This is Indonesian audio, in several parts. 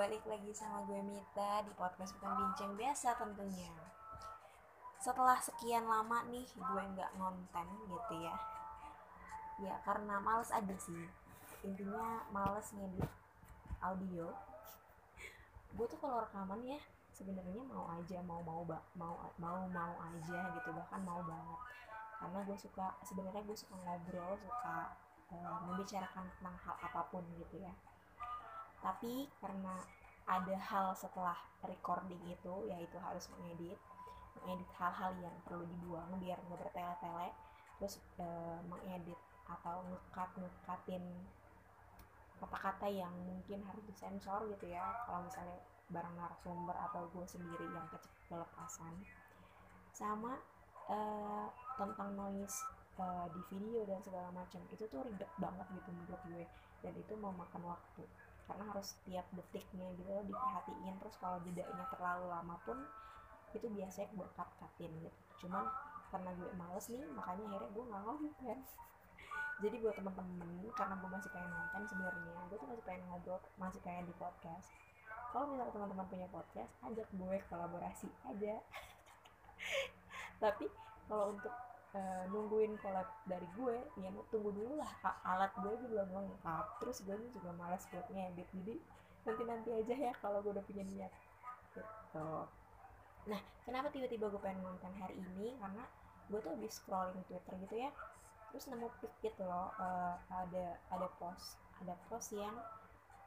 balik lagi sama gue Mita di podcast bukan bincang biasa tentunya. Setelah sekian lama nih gue nggak ngonten gitu ya. Ya karena males aja sih. Intinya males ngedit audio. Gue tuh kalau rekaman ya sebenarnya mau aja mau mau mau mau mau aja gitu. Bahkan mau banget. Karena gue suka sebenarnya gue suka ngobrol suka uh, membicarakan tentang hal apa pun gitu ya tapi karena ada hal setelah recording itu yaitu harus mengedit mengedit hal-hal yang perlu dibuang biar nggak bertele-tele. Terus uh, mengedit atau ngekat ngekatin kata-kata yang mungkin harus disensor gitu ya. Kalau misalnya barang narasumber atau gue sendiri yang kelepasan. Sama uh, tentang noise uh, di video dan segala macam. Itu tuh ribet banget gitu menurut gue. Dan itu mau makan waktu karena harus setiap detiknya gitu diperhatiin. Terus kalau jedanya terlalu lama pun itu biasanya gue cut cutin gitu. Cuman karena gue males nih makanya akhirnya gue nggak kan jadi buat temen-temen karena gue masih pengen nonton sebenarnya gue tuh masih pengen ngobrol masih pengen di podcast. Kalau misalnya teman-teman punya podcast ajak gue kolaborasi aja. Tapi kalau untuk uh, nungguin collab dari gue ya tunggu dulu lah alat gue juga belum lengkap terus gue juga malas buat ngedit jadi nanti nanti aja ya kalau gue udah punya niat. Gitu. Nah kenapa tiba-tiba gue pengen nonton hari ini? Karena gue tuh habis scrolling twitter gitu ya terus nemu pic gitu loh uh, ada ada post ada post yang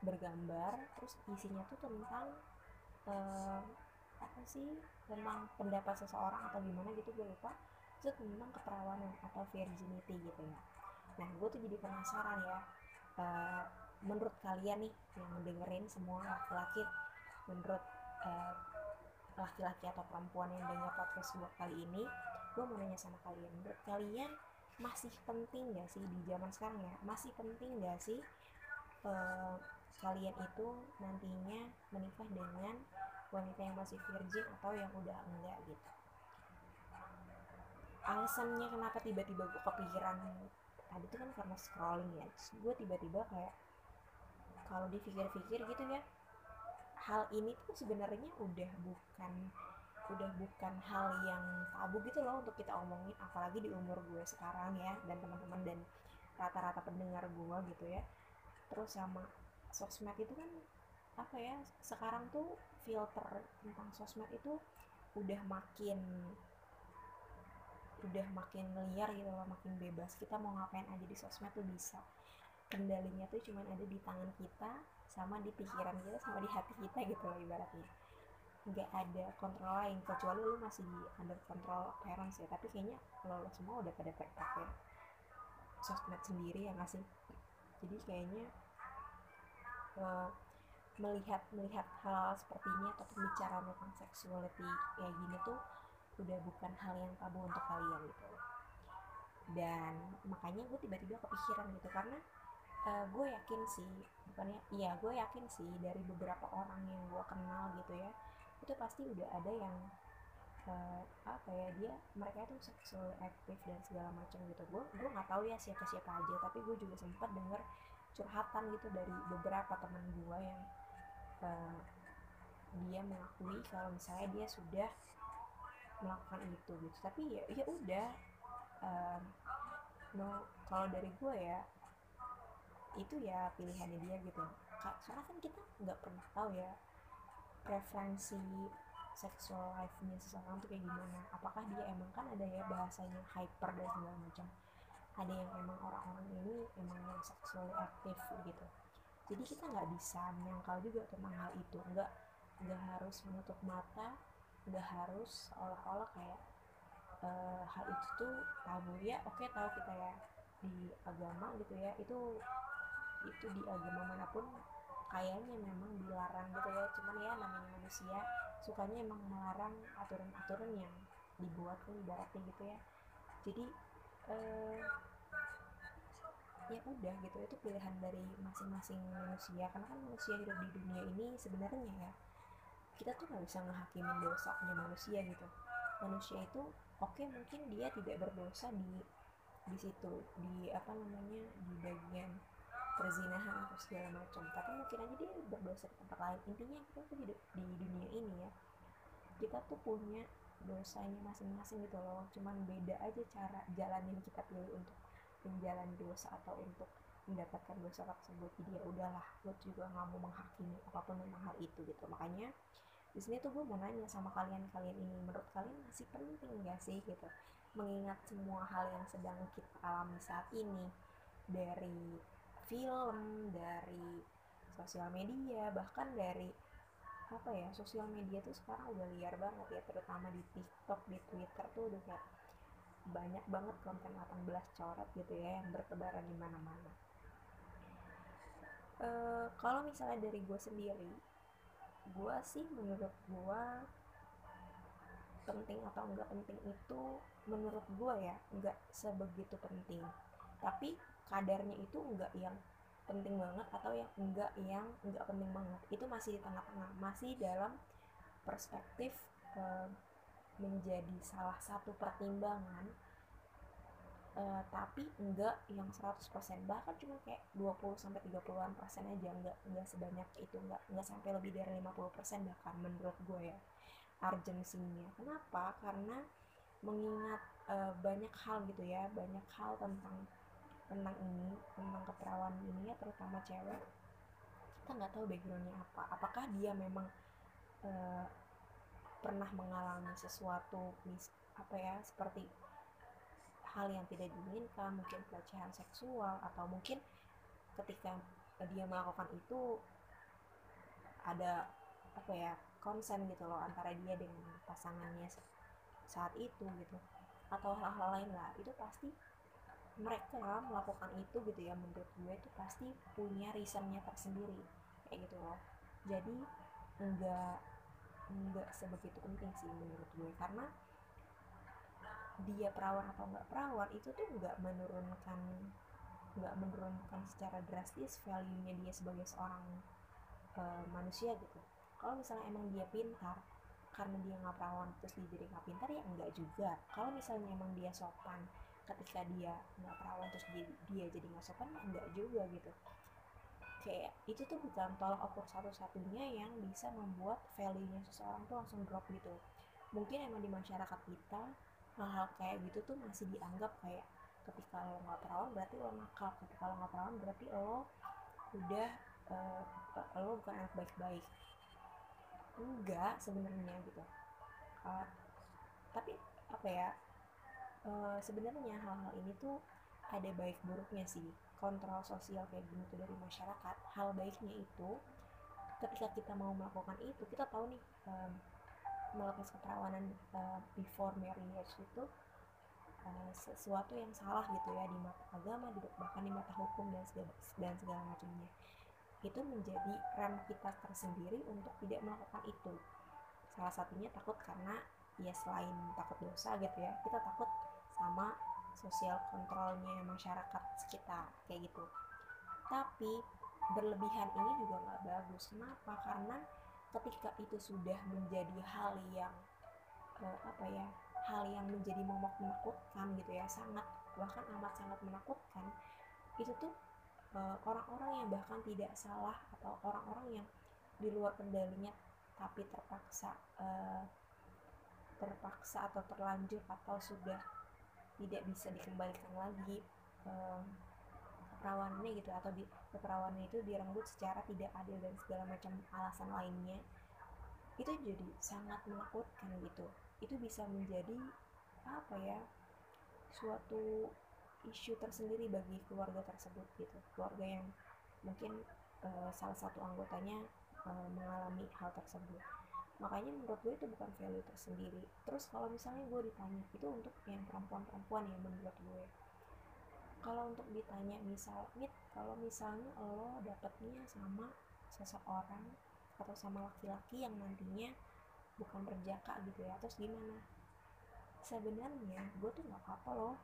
bergambar terus isinya tuh tentang uh, apa sih tentang pendapat seseorang atau gimana gitu gue lupa itu tentang keperawanan atau virginity gitu ya. Nah gue tuh jadi penasaran ya uh, menurut kalian nih yang dengerin semua laki-laki menurut uh, laki-laki atau perempuan yang denger podcast gue kali ini gue mau nanya sama kalian menurut kalian masih penting gak sih di zaman sekarang ya? Masih penting gak sih uh, kalian itu nantinya menikah dengan wanita yang masih virgin atau yang udah enggak gitu alasannya kenapa tiba-tiba gue kepikiran tadi tuh kan karena scrolling ya. Terus gue tiba-tiba kayak kalau dipikir-pikir gitu ya hal ini tuh sebenarnya udah bukan udah bukan hal yang tabu gitu loh untuk kita omongin apalagi di umur gue sekarang ya dan teman-teman dan rata-rata pendengar gue gitu ya. Terus sama sosmed itu kan apa ya sekarang tuh filter tentang sosmed itu udah makin udah makin liar gitu loh makin bebas. Kita mau ngapain aja di sosmed tuh bisa. Kendalinya tuh cuman ada di tangan kita sama di pikiran kita sama di hati kita gitu loh ibaratnya. Nggak ada kontrol lain kecuali lu masih di under control parents ya. Tapi kayaknya lo, semua udah pada pakai sosmed sendiri ya nggak sih? Jadi kayaknya uh, melihat melihat hal, -hal seperti ini atau pembicaraan tentang sexuality kayak gini tuh udah bukan hal yang tabu untuk kalian gitu. Dan makanya gue tiba-tiba kepikiran gitu. Karena uh, gue yakin sih bukannya iya gue yakin sih dari beberapa orang yang gue kenal gitu ya itu pasti udah ada yang uh, apa ya dia mereka itu seksual aktif dan segala macam gitu. Gue gue nggak tahu ya siapa siapa aja tapi gue juga sempat denger curhatan gitu dari beberapa teman gue yang uh, dia mengakui kalau misalnya dia sudah melakukan itu gitu. Tapi ya ya udah um, no kalau dari gue ya itu ya pilihannya dia gitu. Karena kan kita nggak pernah tahu ya preferensi seksual life-nya seseorang tuh kayak gimana. Apakah dia emang kan ada ya bahasanya hyper dan segala macam. Ada yang emang orang-orang ini emang yang seksual aktif gitu. Jadi kita nggak bisa menyangkal juga tentang hal itu. Nggak nggak harus menutup mata nggak harus seolah-olah kayak uh, hal itu tuh tabu ya. Oke okay, tahu kita ya di agama gitu ya itu itu di agama mana pun kayaknya memang dilarang gitu ya. Cuman ya namanya manusia sukanya emang melarang aturan-aturan yang dibuat kan ibaratnya gitu ya. Jadi uh, ya udah gitu itu pilihan dari masing-masing manusia. Karena kan manusia hidup di dunia ini sebenarnya ya kita tuh nggak bisa ngehakimin dosanya manusia gitu. Manusia itu oke okay, mungkin dia tidak berdosa di di situ di apa namanya di bagian perzinahan atau segala macam. Tapi mungkin aja dia berdosa di tempat lain. Intinya kita tuh hidup di dunia ini ya. Kita tuh punya dosanya masing-masing gitu loh. Cuman beda aja cara jalan yang kita pilih untuk menjalani dosa atau untuk mendapatkan dosa tersebut. Jadi ya udahlah lo juga nggak mau menghakimi apa pun tentang hal itu gitu. Makanya di sini tuh gue mau nanya sama kalian kalian ini menurut kalian masih penting gak sih gitu mengingat semua hal yang sedang kita alami saat ini dari film dari sosial media bahkan dari apa ya sosial media tuh sekarang udah liar banget ya terutama di TikTok di Twitter tuh udah kayak banyak banget konten 18 coret gitu ya yang bertebaran di mana-mana. Uh, kalau misalnya dari gue sendiri, gue sih menurut gue penting atau enggak penting itu menurut gue ya enggak sebegitu penting. Tapi kadarnya itu enggak yang penting banget atau yang enggak yang enggak penting banget itu masih di tengah-tengah masih dalam perspektif e, menjadi salah satu pertimbangan e, tapi enggak yang 100% bahkan cuma kayak 20 sampai 30-an persen aja. Enggak enggak sebanyak itu. Enggak enggak sampai lebih dari 50% bahkan menurut gue ya urgensinya kenapa? Karena mengingat e, banyak hal gitu ya. Banyak hal tentang tentang ini tentang keperawanan ini ya terutama cewek. Kita nggak tahu backgroundnya apa. Apakah dia memang uh, pernah mengalami sesuatu mis apa ya seperti hal yang tidak diinginkan mungkin pelecehan seksual atau mungkin ketika dia melakukan itu ada apa ya konsen gitu loh antara dia dengan pasangannya saat itu gitu. Atau hal-hal lain lah itu pasti mereka melakukan itu gitu ya menurut gue itu pasti punya reasonnya tersendiri kayak gitu loh. Jadi enggak enggak sebegitu penting sih menurut gue karena dia perawan atau enggak perawan itu tuh enggak menurunkan enggak menurunkan secara drastis value-nya dia sebagai seorang uh, manusia gitu. Kalau misalnya emang dia pintar karena dia nggak perawan terus dia jadi nggak pintar ya enggak juga. Kalau misalnya emang dia sopan ketika dia nggak perawan terus dia, dia jadi nggak sopan ya enggak juga gitu. Kayak itu tuh bukan tolak ukur satu-satunya yang bisa membuat value-nya seseorang tuh langsung drop gitu. Mungkin emang di masyarakat kita hal-hal kayak gitu tuh masih dianggap kayak ketika lo nggak perawan berarti lo nakal. Ketika lo nggak perawan berarti lo udah uh, lo bukan anak baik-baik. Enggak sebenarnya gitu. Uh, tapi apa ya uh, sebenarnya hal-hal ini tuh ada baik buruknya sih. Kontrol sosial kayak gini tuh dari masyarakat. Hal baiknya itu ketika kita mau melakukan itu kita tahu nih um, melakukan keperawanan uh, before marriage itu uh, sesuatu yang salah gitu ya di mata agama bahkan di mata hukum dan segala, dan segala macamnya. Itu menjadi rem kita tersendiri untuk tidak melakukan itu. Salah satunya takut karena ya selain takut dosa gitu ya kita takut sama sosial kontrolnya masyarakat sekitar kayak gitu. Tapi berlebihan ini juga nggak bagus. Kenapa? Karena ketika itu sudah menjadi hal yang uh, apa ya hal yang menjadi momok menakutkan gitu ya sangat bahkan amat sangat menakutkan itu tuh uh, orang-orang yang bahkan tidak salah atau orang-orang yang di luar kendalinya tapi terpaksa uh, terpaksa atau terlanjur atau sudah tidak bisa dikembalikan lagi um, keperawanannya gitu atau di keperawanannya itu direnggut secara tidak adil dan segala macam alasan lainnya. Itu jadi sangat menakutkan gitu. Itu bisa menjadi apa ya suatu isu tersendiri bagi keluarga tersebut gitu. Keluarga yang mungkin uh, salah satu anggotanya uh, mengalami hal tersebut. Makanya menurut gue itu bukan value tersendiri. Terus kalau misalnya gue ditanya itu untuk yang perempuan-perempuan yang menurut gue kalau untuk ditanya misal mit kalau misalnya lo dapetnya sama seseorang atau sama laki-laki yang nantinya bukan berjaka gitu ya terus gimana? Sebenarnya gue tuh nggak apa-apa loh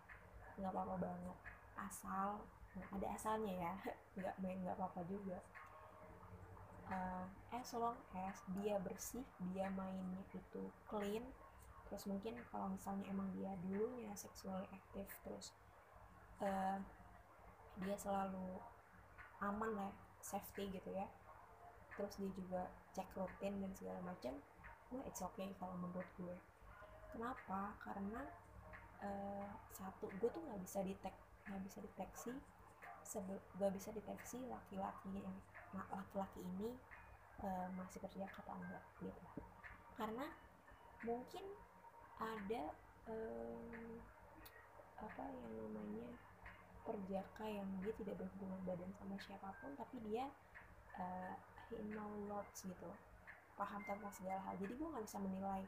nggak apa-apa banget. Asal nah ada asalnya ya nggak main nggak apa-apa juga. Uh, as long as dia bersih dia mainnya itu clean terus mungkin kalau misalnya emang dia dulunya seksual aktif terus dia selalu aman lah safety gitu ya. Terus dia juga cek rutin dan segala macam gue it's okay kalau menurut gue. Kenapa? Karena uh, satu gue tuh nggak bisa detek nggak bisa deteksi nggak bisa deteksi laki-laki yang laki-laki ini uh, masih kerja atau enggak gitu. Karena mungkin ada um, apa yang namanya perjaka yang dia tidak berhubungan badan sama siapa pun tapi dia uh, he know lots gitu paham tentang segala hal. Jadi gue nggak bisa menilai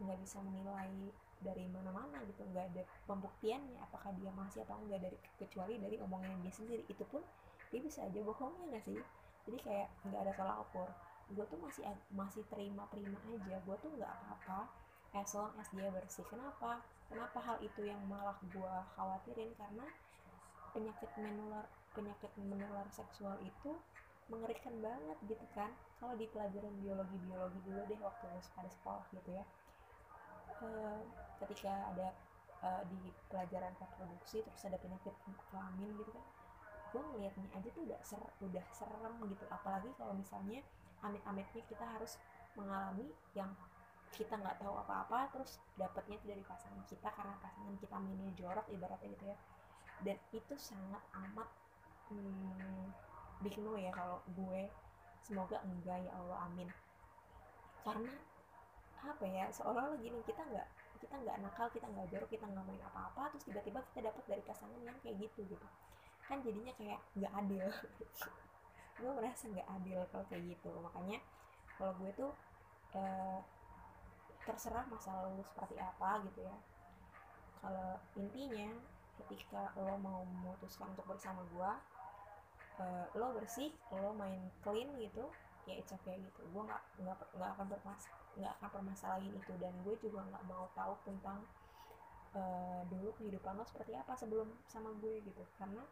nggak bisa menilai dari mana-mana gitu nggak ada pembuktiannya apakah dia masih atau enggak dari kecuali dari omongan dia sendiri. Itu pun dia bisa aja bohongnya nggak sih? Jadi kayak nggak ada tolak ukur. Gue tuh masih masih terima terima aja. Gue tuh nggak apa-apa as long dia bersih. Kenapa? Kenapa hal itu yang malah gue khawatirin? Karena penyakit menular penyakit menular seksual itu mengerikan banget gitu kan. Kalau di pelajaran biologi biologi dulu deh waktu pada sekolah gitu ya. E, ketika ada e, di pelajaran reproduksi terus ada penyakit kelamin gitu kan gue ngeliatnya aja tuh udah ser udah serem gitu. Apalagi kalau misalnya amit-amitnya kita harus mengalami yang kita nggak tahu apa-apa terus dapatnya dari pasangan kita karena pasangan kita mainnya jorok ibaratnya gitu ya dan itu sangat amat hmm, big no ya kalau gue semoga enggak ya Allah amin. Karena apa ya seolah-olah gini kita nggak kita nggak nakal kita nggak jorok kita nggak main apa-apa terus tiba-tiba kita dapat dari pasangan yang kayak gitu gitu. Kan jadinya kayak nggak adil. Gue merasa nggak adil kalau kayak gitu. Makanya kalau gue tuh eh, terserah masa lalu seperti apa gitu ya. Kalau intinya ketika lo mau memutuskan untuk bersama gue uh, lo bersih lo main clean gitu ya it's okay gitu. Gue nggak nggak akan bermas nggak akan permasalahin itu. Dan gue juga nggak mau tahu tentang uh, dulu kehidupan lo seperti apa sebelum sama gue gitu. Karena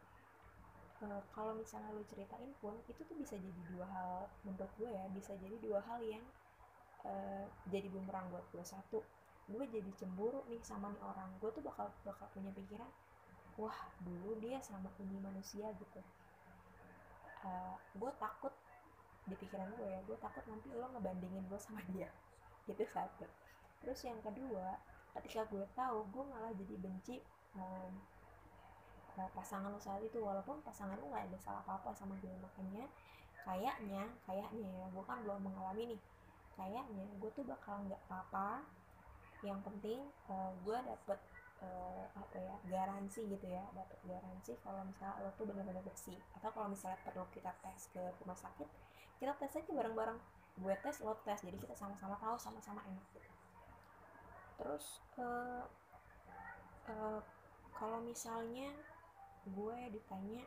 uh, kalau misalnya lo ceritain pun itu tuh bisa jadi dua hal menurut gue ya. Bisa jadi dua hal yang uh, jadi bumerang buat gue. Satu gue jadi cemburu nih sama orang. Gue tuh bakal bakal punya pikiran wah dulu dia sama ini manusia gitu. Uh, eh, gue takut di pikiran gue ya gue takut nanti lo ngebandingin gue sama dia. Itu satu. Terus yang kedua ketika gue tahu gue malah jadi benci um, pasangan lo saat itu. Walaupun pasangan lo nggak ada salah apa apa sama gue makanya kayaknya kayaknya ya gue kan belum mengalami nih. Kayaknya gue tuh bakal nggak apa-apa. Yang penting uh, gue dapet uh, apa ya garansi gitu ya dapat garansi kalau misalnya lo tuh benar-benar bersih. Atau kalau misalnya perlu kita tes ke rumah sakit kita tes aja bareng-bareng. Gue tes lo tes. Jadi kita sama-sama tahu sama-sama enak gitu. Terus uh, uh, kalau misalnya gue ditanya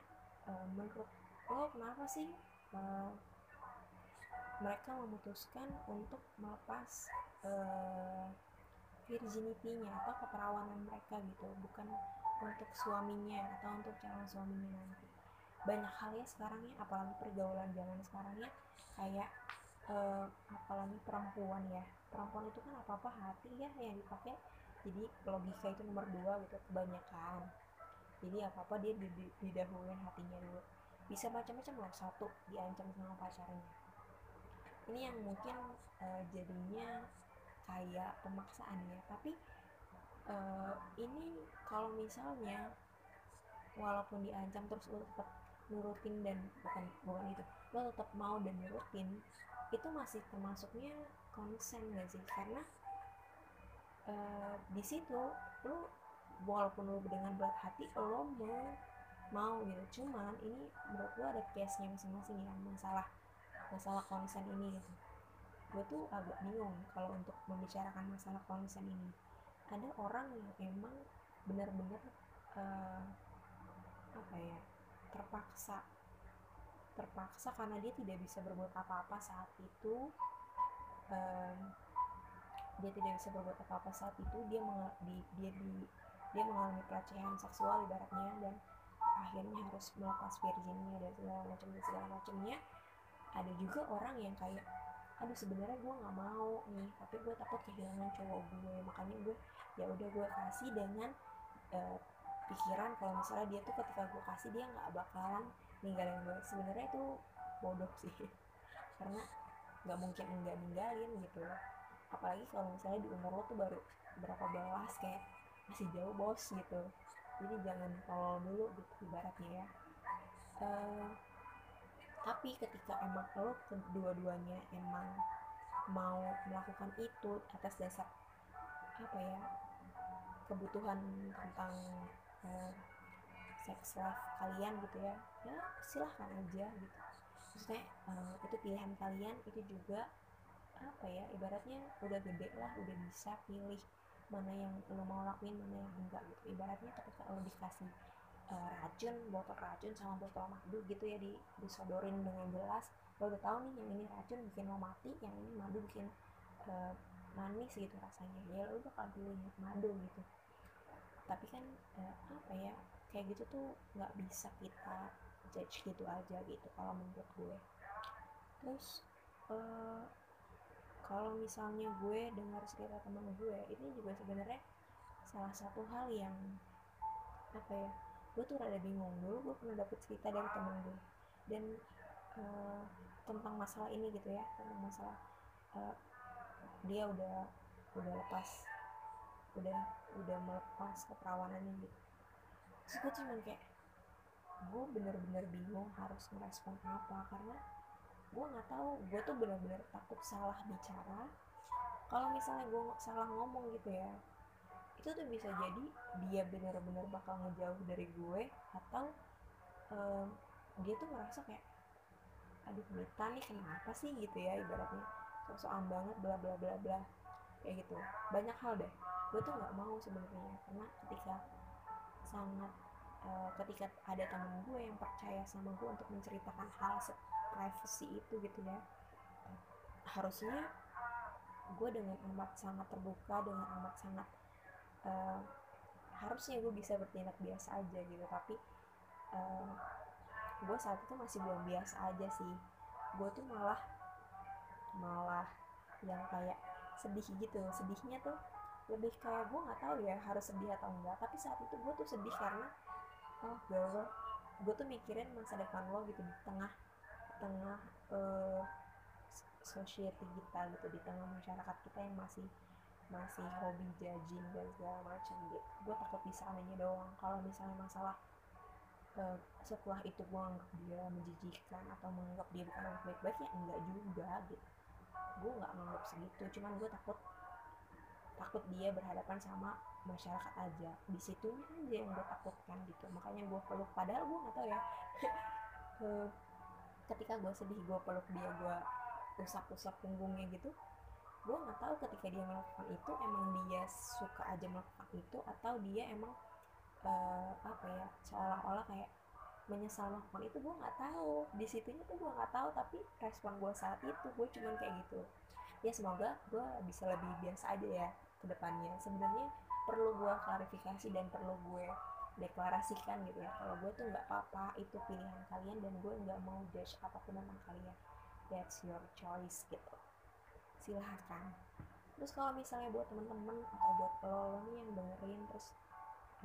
uh, menurut lo kenapa sih uh, mereka memutuskan untuk melepas uh, virginity-nya atau keperawanan mereka gitu bukan untuk suaminya atau untuk calon suaminya nanti. Banyak hal ya sekarang ya apalagi pergaulan zaman sekarang ya kayak uh, apalagi perempuan ya. Perempuan itu kan apa apa hati ya yang dipakai jadi logika itu nomor dua gitu kebanyakan. Jadi apa apa dia didahuluin hatinya dulu. Bisa macam-macam loh satu diancam sama pacarnya. Ini yang mungkin uh, jadinya kayak pemaksaan ya tapi uh, ini kalau misalnya walaupun diancam terus lo tetap nurutin dan bukan bukan itu lo tetap mau dan nurutin itu masih termasuknya konsen gak sih? Karena uh, di situ lo walaupun lo dengan berat hati lo mau mau gitu. Cuman ini menurut lo ada case nya masing-masing ya masalah masalah konsen ini gitu gue tuh agak bingung kalau untuk membicarakan masalah konsen ini. Ada orang yang emang benar-benar uh, apa ya terpaksa terpaksa karena dia tidak bisa berbuat apa-apa saat itu um, dia tidak bisa berbuat apa-apa saat itu dia di, dia di dia mengalami pelecehan seksual ibaratnya dan akhirnya harus melepas virginnya dan macam segala macamnya. Ada juga orang yang kayak aduh sebenarnya gue nggak mau nih tapi gue takut kehilangan cowok gue. Makanya gue ya udah gue kasih dengan uh, pikiran kalau misalnya dia tuh ketika gue kasih dia nggak bakalan ninggalin gue sebenarnya itu bodoh sih. Karena nggak mungkin enggak ninggalin gitu apalagi kalau misalnya di umur lo tuh baru berapa belas kayak masih jauh bos gitu. Jadi jangan tolol dulu gitu ibaratnya ya. Uh, tapi ketika emang lo kedua-duanya emang mau melakukan itu atas dasar apa ya kebutuhan tentang uh, sex life kalian gitu ya ya silahkan aja gitu. Maksudnya uh, itu pilihan kalian itu juga apa ya ibaratnya udah gede lah udah bisa pilih mana yang lo mau lakuin mana yang enggak gitu. Ibaratnya ketika lo dikasih uh, racun botol racun sama botol madu gitu ya di disodorin dengan jelas. Lo udah tahu nih yang ini racun bikin lo mati yang ini madu bikin uh, manis gitu rasanya. Ya lo bakal pilih madu gitu. Tapi kan uh, apa ya kayak gitu tuh nggak bisa kita judge gitu aja gitu kalau menurut gue. Terus uh, kalau misalnya gue dengar cerita teman gue ini juga sebenarnya salah satu hal yang apa ya gue tuh rada bingung. Dulu gue pernah dapet cerita dari temen gue dan uh, tentang masalah ini gitu ya tentang masalah uh, dia udah udah lepas udah udah melepas keperawanannya gitu. Terus gue cuman kayak gue bener-bener bingung harus merespon apa karena gue nggak tahu. Gue tuh bener-bener takut salah bicara. Kalau misalnya gue salah ngomong gitu ya itu tuh bisa jadi dia bener-bener bakal ngejauh dari gue atau um, dia tuh merasa kayak aduh Mita nih kenapa sih? gitu ya ibaratnya. Sok-sokan banget bla bla bla bla. Kayak gitu. Banyak hal deh. Gue tuh nggak mau sebenarnya karena ketika sangat uh, ketika ada temen gue yang percaya sama gue untuk menceritakan hal privacy itu gitu ya harusnya gue dengan amat sangat terbuka dengan amat sangat uh, harusnya gue bisa bertindak biasa aja gitu tapi uh, gue saat itu masih belum biasa aja sih. Gue tuh malah malah yang kayak sedih gitu. Sedihnya tuh lebih kayak gue nggak tahu ya harus sedih atau enggak tapi saat itu gue tuh sedih karena oh gue gue tuh mikirin masa depan lo gitu di tengah tengah uh, society kita gitu di tengah masyarakat kita yang masih masih hobi judging dan segala macam gitu gue takut bisa anehnya doang. Kalau misalnya masalah uh, setelah itu gue anggap dia menjijikan atau menganggap dia bukan anak baik-baik ya enggak juga gitu gue nggak menganggap segitu. Cuman gue takut takut dia berhadapan sama masyarakat aja. Di situ aja yang gue takutkan gitu. Makanya gue peluk. Padahal gue nggak tahu ya. Ketika gue sedih gue peluk dia gue usap-usap punggungnya gitu gue nggak tahu ketika dia melakukan itu emang dia suka aja melakukan itu atau dia emang uh, apa ya seolah-olah kayak menyesal melakukan itu gue nggak tahu. Di situnya tuh gue nggak tahu tapi respon gue saat itu gue cuman kayak gitu. Ya semoga gue bisa lebih biasa aja ya ke depannya. Sebenarnya perlu gue klarifikasi dan perlu gue deklarasikan gitu ya kalau gue tuh nggak apa-apa itu pilihan kalian dan gue nggak mau judge apa pun tentang kalian. That's your choice gitu silahkan. Terus kalau misalnya buat temen-temen atau buat lo, lo nih yang dengerin terus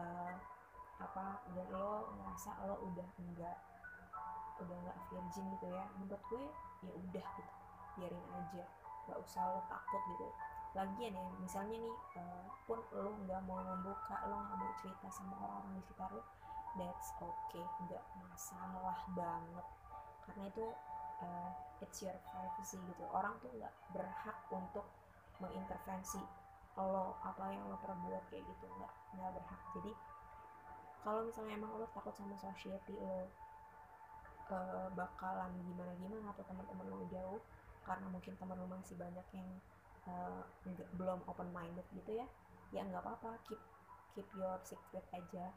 uh, apa dan lo ngerasa lo udah enggak udah nggak virgin gitu ya menurut gue ya udah gitu biarin aja nggak usah lo takut gitu. Lagian ya misalnya nih uh, pun lo nggak mau membuka lo nggak mau cerita sama orang-orang di sekitar lo that's okay nggak masalah banget. Karena itu uh, it's your privacy gitu. Orang tuh nggak berhak untuk mengintervensi lo apa yang lo perbuat kayak gitu. Nggak nggak berhak. Jadi kalau misalnya emang lo takut sama society lo uh, bakalan gimana gimana atau teman-teman lo jauh karena mungkin teman lo masih banyak yang uh, belum open minded gitu ya ya nggak apa-apa. Keep keep your secret aja.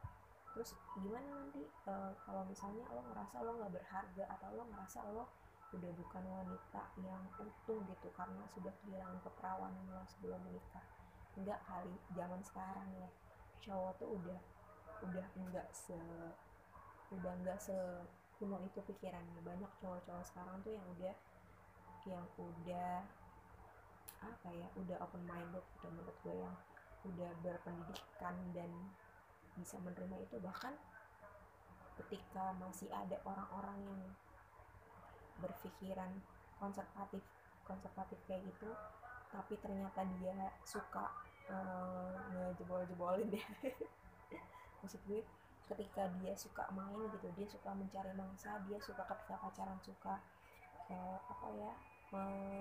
Terus gimana nanti uh, kalau misalnya lo ngerasa lo nggak berharga atau lo ngerasa lo udah bukan wanita yang utuh gitu karena sudah kehilangan keperawanan lo sebelum menikah. Enggak kali zaman sekarang ya. Cowok tuh udah udah enggak se udah enggak se kuno itu pikirannya. Banyak cowok-cowok sekarang tuh yang udah yang udah apa ya udah open minded gitu menurut gue yang udah berpendidikan dan bisa menerima itu. Bahkan ketika masih ada orang-orang yang berpikiran konservatif konservatif kayak gitu tapi ternyata dia suka uh, ngejebol-jebolin deh maksud gue ketika dia suka main gitu dia suka mencari mangsa dia suka ketika pacaran suka uh, apa ya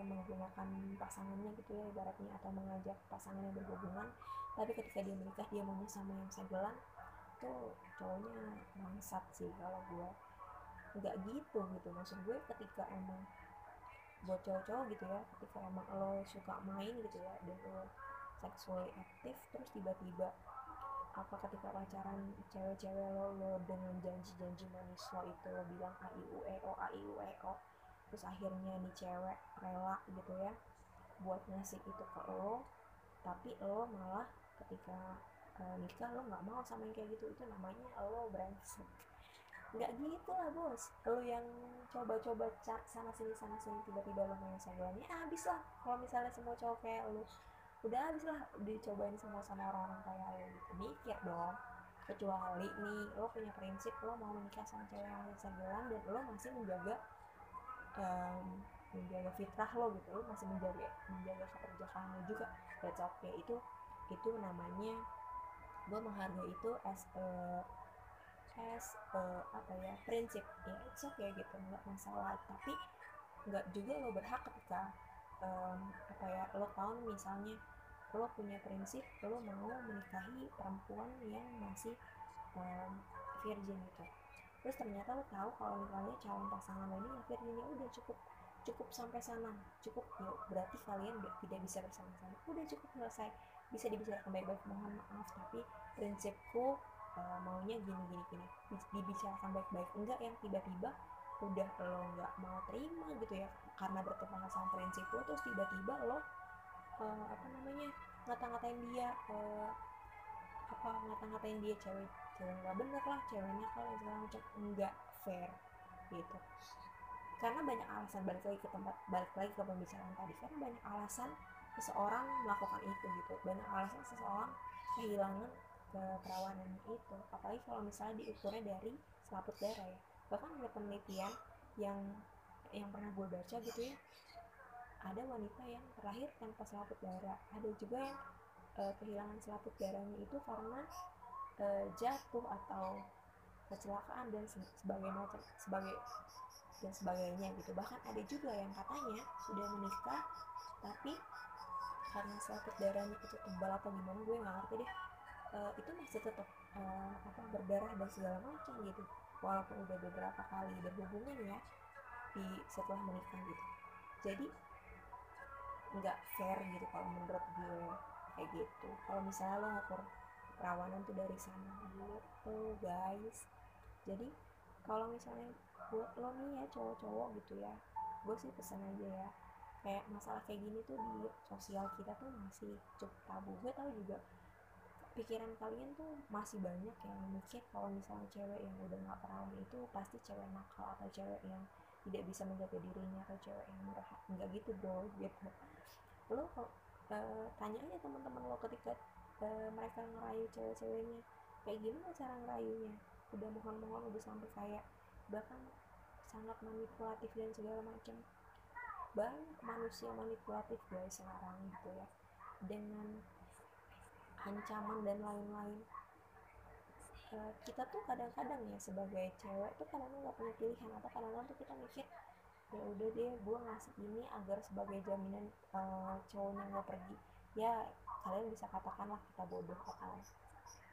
menggunakan pasangannya gitu ya ibaratnya atau mengajak pasangannya berhubungan. Tapi ketika dia menikah dia maunya sama yang segelan tuh cowoknya bangsat sih kalau gue nggak gitu gitu. Maksud gue ketika emang buat cowok-cowok gitu ya ketika emang lo suka main gitu ya dan lo seksually aktif terus tiba-tiba apa ketika pacaran cewek-cewek lo lo dengan janji-janji manis lo itu lo bilang a i u e o a i u e o terus akhirnya nih cewek rela gitu ya buat ngasih itu ke lo tapi lo malah ketika uh, nikah lo nggak mau sama yang kayak gitu. Itu namanya lo brengsek nggak gitu lah bos. Lo yang coba-coba cak sana sini sana sini tiba-tiba lo main saguannya habis lah. Kalau misalnya semua cowok kayak lo udah habis lah dicobain semua sama orang-orang kayak lo gitu. Mikir dong. Kecuali nih lo punya prinsip lo mau menikah sama cewek yang sagelan dan lo masih menjaga um, menjaga fitrah lo gitu. Lo masih menjaga menjaga keperjakaan lo juga. That's okay. Itu itu namanya gue menghargai itu as a as uh, apa ya prinsip ya it's okay gitu nggak masalah. Tapi nggak juga lo berhak ketika um, apa ya lo tahu misalnya lo punya prinsip lo mau menikahi perempuan yang masih um, virgin gitu. Terus ternyata lo tahu kalau misalnya calon pasangan lo ini ya udah cukup cukup sampai sana cukup ya berarti kalian tidak bisa bersama-sama. Udah cukup selesai bisa dibicarakan baik-baik mohon maaf tapi prinsipku uh, maunya gini gini gini. Dibicarakan baik-baik. Enggak yang tiba-tiba udah lo nggak mau terima gitu ya karena bertentangan sama prinsip lo terus tiba-tiba lo uh, apa namanya ngata-ngatain dia uh, apa ngata-ngatain dia cewek cewek nggak bener lah ceweknya kalau segala macam. Enggak fair gitu. Karena banyak alasan balik lagi ke tempat balik lagi ke pembicaraan tadi. Karena banyak alasan seseorang melakukan itu gitu. Banyak alasan seseorang kehilangan keperawanan itu apalagi kalau misalnya diukurnya dari selaput darah ya. Bahkan ada penelitian yang yang pernah gue baca gitu ya ada wanita yang terakhir tanpa selaput darah. Ada juga yang uh, kehilangan selaput darahnya itu karena uh, jatuh atau kecelakaan dan sebagai macam sebagai dan sebagainya gitu. Bahkan ada juga yang katanya sudah menikah tapi karena selaput darahnya itu tebal atau gimana gue nggak ngerti deh uh, itu masih tetap uh, apa berdarah dan segala macam gitu. Walaupun udah beberapa kali berhubungan ya di setelah menikah gitu. Jadi nggak fair gitu kalau menurut gue kayak gitu. Kalau misalnya lo ngukur perawanan tuh dari sana gitu guys. Jadi kalau misalnya buat lo nih ya cowok-cowok gitu ya gue sih pesan aja ya. Kayak masalah kayak gini tuh di sosial kita tuh masih cukup tabu. Gue tau juga pikiran kalian tuh masih banyak yang mikir kalau misalnya cewek yang udah nggak perawan itu pasti cewek nakal atau cewek yang tidak bisa menjaga dirinya atau cewek yang murah nggak gitu bro gitu. Lo uh, tanya aja teman-teman lo ketika uh, mereka ngerayu cewek-ceweknya kayak gimana cara ngerayunya? Udah mohon-mohon udah sampai kayak bahkan sangat manipulatif dan segala macam. Banyak manusia manipulatif guys sekarang gitu ya. Dengan ancaman dan lain-lain. Uh, kita tuh kadang-kadang ya sebagai cewek tuh kadang-kadang nggak punya pilihan. Atau kadang-kadang tuh kita mikir ya udah deh gue ngasih ini agar sebagai jaminan uh, cowoknya nggak pergi. Ya kalian bisa katakanlah kita bodoh atau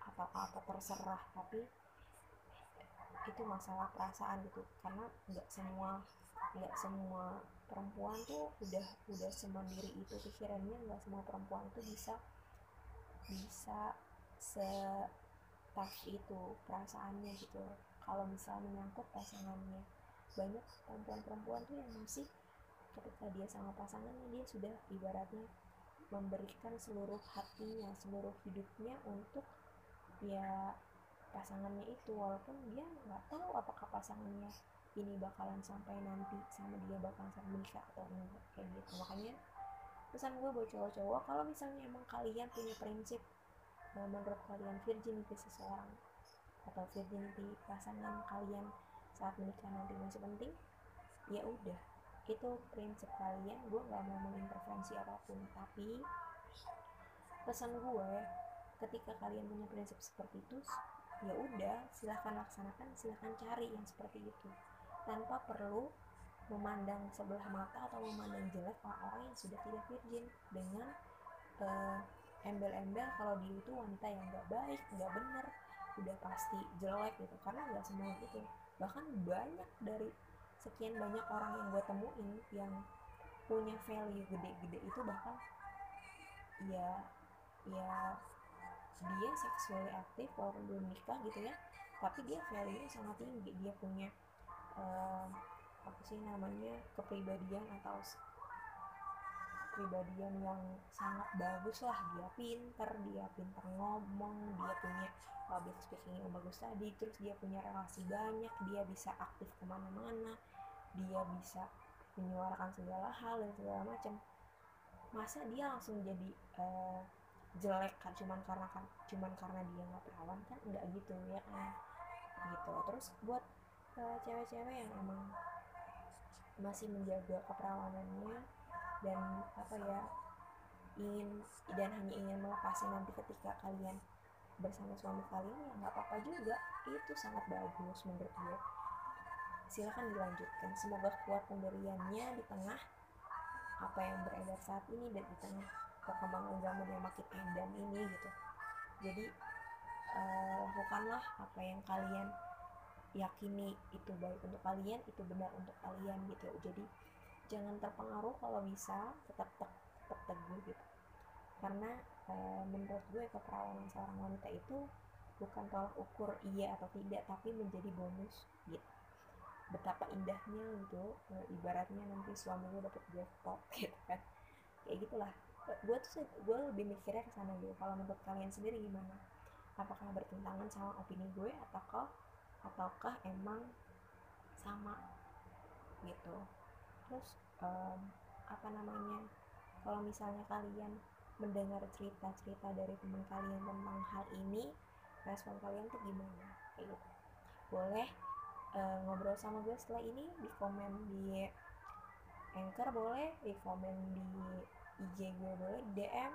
apa apa terserah. Tapi itu masalah perasaan gitu. Karena nggak semua nggak semua perempuan tuh udah udah semandiri itu pikirannya. Nggak semua perempuan tuh bisa bisa se tough itu perasaannya gitu. Kalau misalnya menyangkut pasangannya banyak perempuan-perempuan tuh yang masih ketika dia sama pasangannya dia sudah ibaratnya memberikan seluruh hatinya seluruh hidupnya untuk ya pasangannya itu. Walaupun dia nggak tahu apakah pasangannya ini bakalan sampai nanti sama dia bakalan sampai menikah atau enggak kayak gitu. Makanya pesan gue buat cowok-cowok kalau misalnya emang kalian punya prinsip uh, menurut kalian virgin ke seseorang atau virginity pasangan kalian saat menikah nanti masih penting ya udah. Itu prinsip kalian gue nggak mau mengintervensi apa pun. Tapi pesan gue ketika kalian punya prinsip seperti itu ya udah silahkan laksanakan silahkan cari yang seperti itu. Tanpa perlu memandang sebelah mata atau memandang jelek orang-orang yang sudah tidak virgin dengan uh, embel-embel kalau dia itu wanita yang nggak baik nggak bener udah pasti jelek gitu. Karena nggak semua gitu. Bahkan banyak dari sekian banyak orang yang gue temuin yang punya value gede-gede itu bahkan ya ya dia seksually aktif walaupun belum nikah gitu ya tapi dia value nya sangat tinggi. Dia punya uh, apa sih namanya kepribadian atau kepribadian yang sangat bagus lah. Dia pinter dia pinter ngomong dia punya public speaking yang bagus tadi terus dia punya relasi banyak dia bisa aktif ke mana-mana dia bisa menyuarakan segala hal dan segala macam. Masa dia langsung jadi uh, jelek kan cuman karena kan cuman karena dia nggak perawan kan? Nggak gitu ya kan? Gitu. Terus buat uh, cewek-cewek yang emang masih menjaga keperawanannya dan apa ya ingin dan hanya ingin melepasnya nanti ketika kalian bersama suami kalian ya nggak apa-apa juga. Itu sangat bagus menurut gue. Silahkan dilanjutkan. Semoga kuat pendiriannya di tengah apa yang beredar saat ini dan di tengah perkembangan zaman yang makin edan ini gitu. Jadi uh, lakukanlah apa yang kalian yakini itu baik untuk kalian itu benar untuk kalian gitu jadi jangan terpengaruh kalau bisa tetap tetap teguh gitu. Karena uh, menurut gue keperawanan seorang wanita itu bukan tolak ukur iya atau tidak tapi menjadi bonus gitu. Betapa indahnya gitu e, ibaratnya nanti suami gue dapet jackpot gitu kan. Kayak gitulah. Gue tuh gue lebih mikirnya ke sana gitu. Kalau menurut kalian sendiri gimana? Apakah bertentangan sama opini gue ataukah ataukah emang sama gitu. Terus um, apa namanya kalau misalnya kalian mendengar cerita-cerita dari teman kalian tentang hal ini respon kalian tuh gimana? Kayak gitu. Boleh uh, ngobrol sama gue setelah ini di komen di anchor boleh di komen di IG gue boleh di DM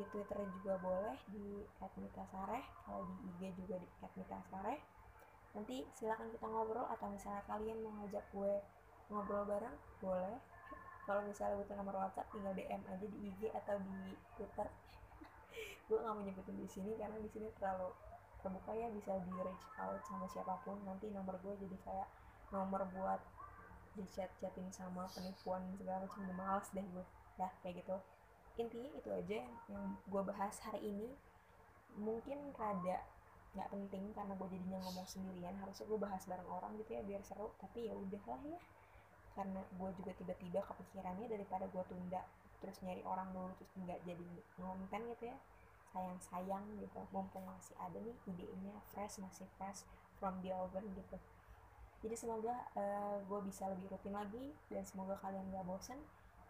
di Twitter juga boleh di @mitasareh kalau di IG juga di @mitasareh nanti silahkan kita ngobrol atau misalnya kalian mau ngajak gue ngobrol bareng boleh. Kalau misalnya butuh nomor WhatsApp tinggal DM aja di IG atau di Twitter. Gue nggak mau nyebutin di sini karena di sini terlalu terbuka ya bisa di reach out sama siapa pun. Nanti nomor gue jadi kayak nomor buat di chat chatin sama penipuan segala macam. Udah males deh gue. Ya kayak gitu. Intinya itu aja yang, yang gue bahas hari ini. Mungkin rada nggak penting karena gue jadinya ngomong sendirian harusnya gue bahas bareng orang gitu ya biar seru. Tapi ya udahlah ya. Karena gue juga tiba-tiba kepikirannya daripada gue tunda terus nyari orang dulu terus nggak jadi ngonten gitu ya. Sayang-sayang gitu mumpung masih ada nih idenya fresh masih fresh from the oven gitu. Jadi semoga uh, gue bisa lebih rutin lagi dan semoga kalian gak bosen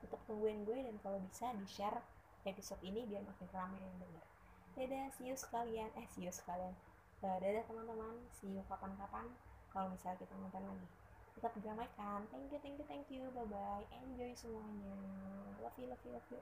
tetap tungguin gue dan kalau bisa di share episode ini biar makin ramai yang denger. Dadah see you sekalian eh see you sekalian uh, dadah teman-teman. See you kapan-kapan. Kalau misalnya kita nonton lagi. Tetap diramaikan thank you thank you thank you. Bye bye enjoy semuanya. Love you love you love you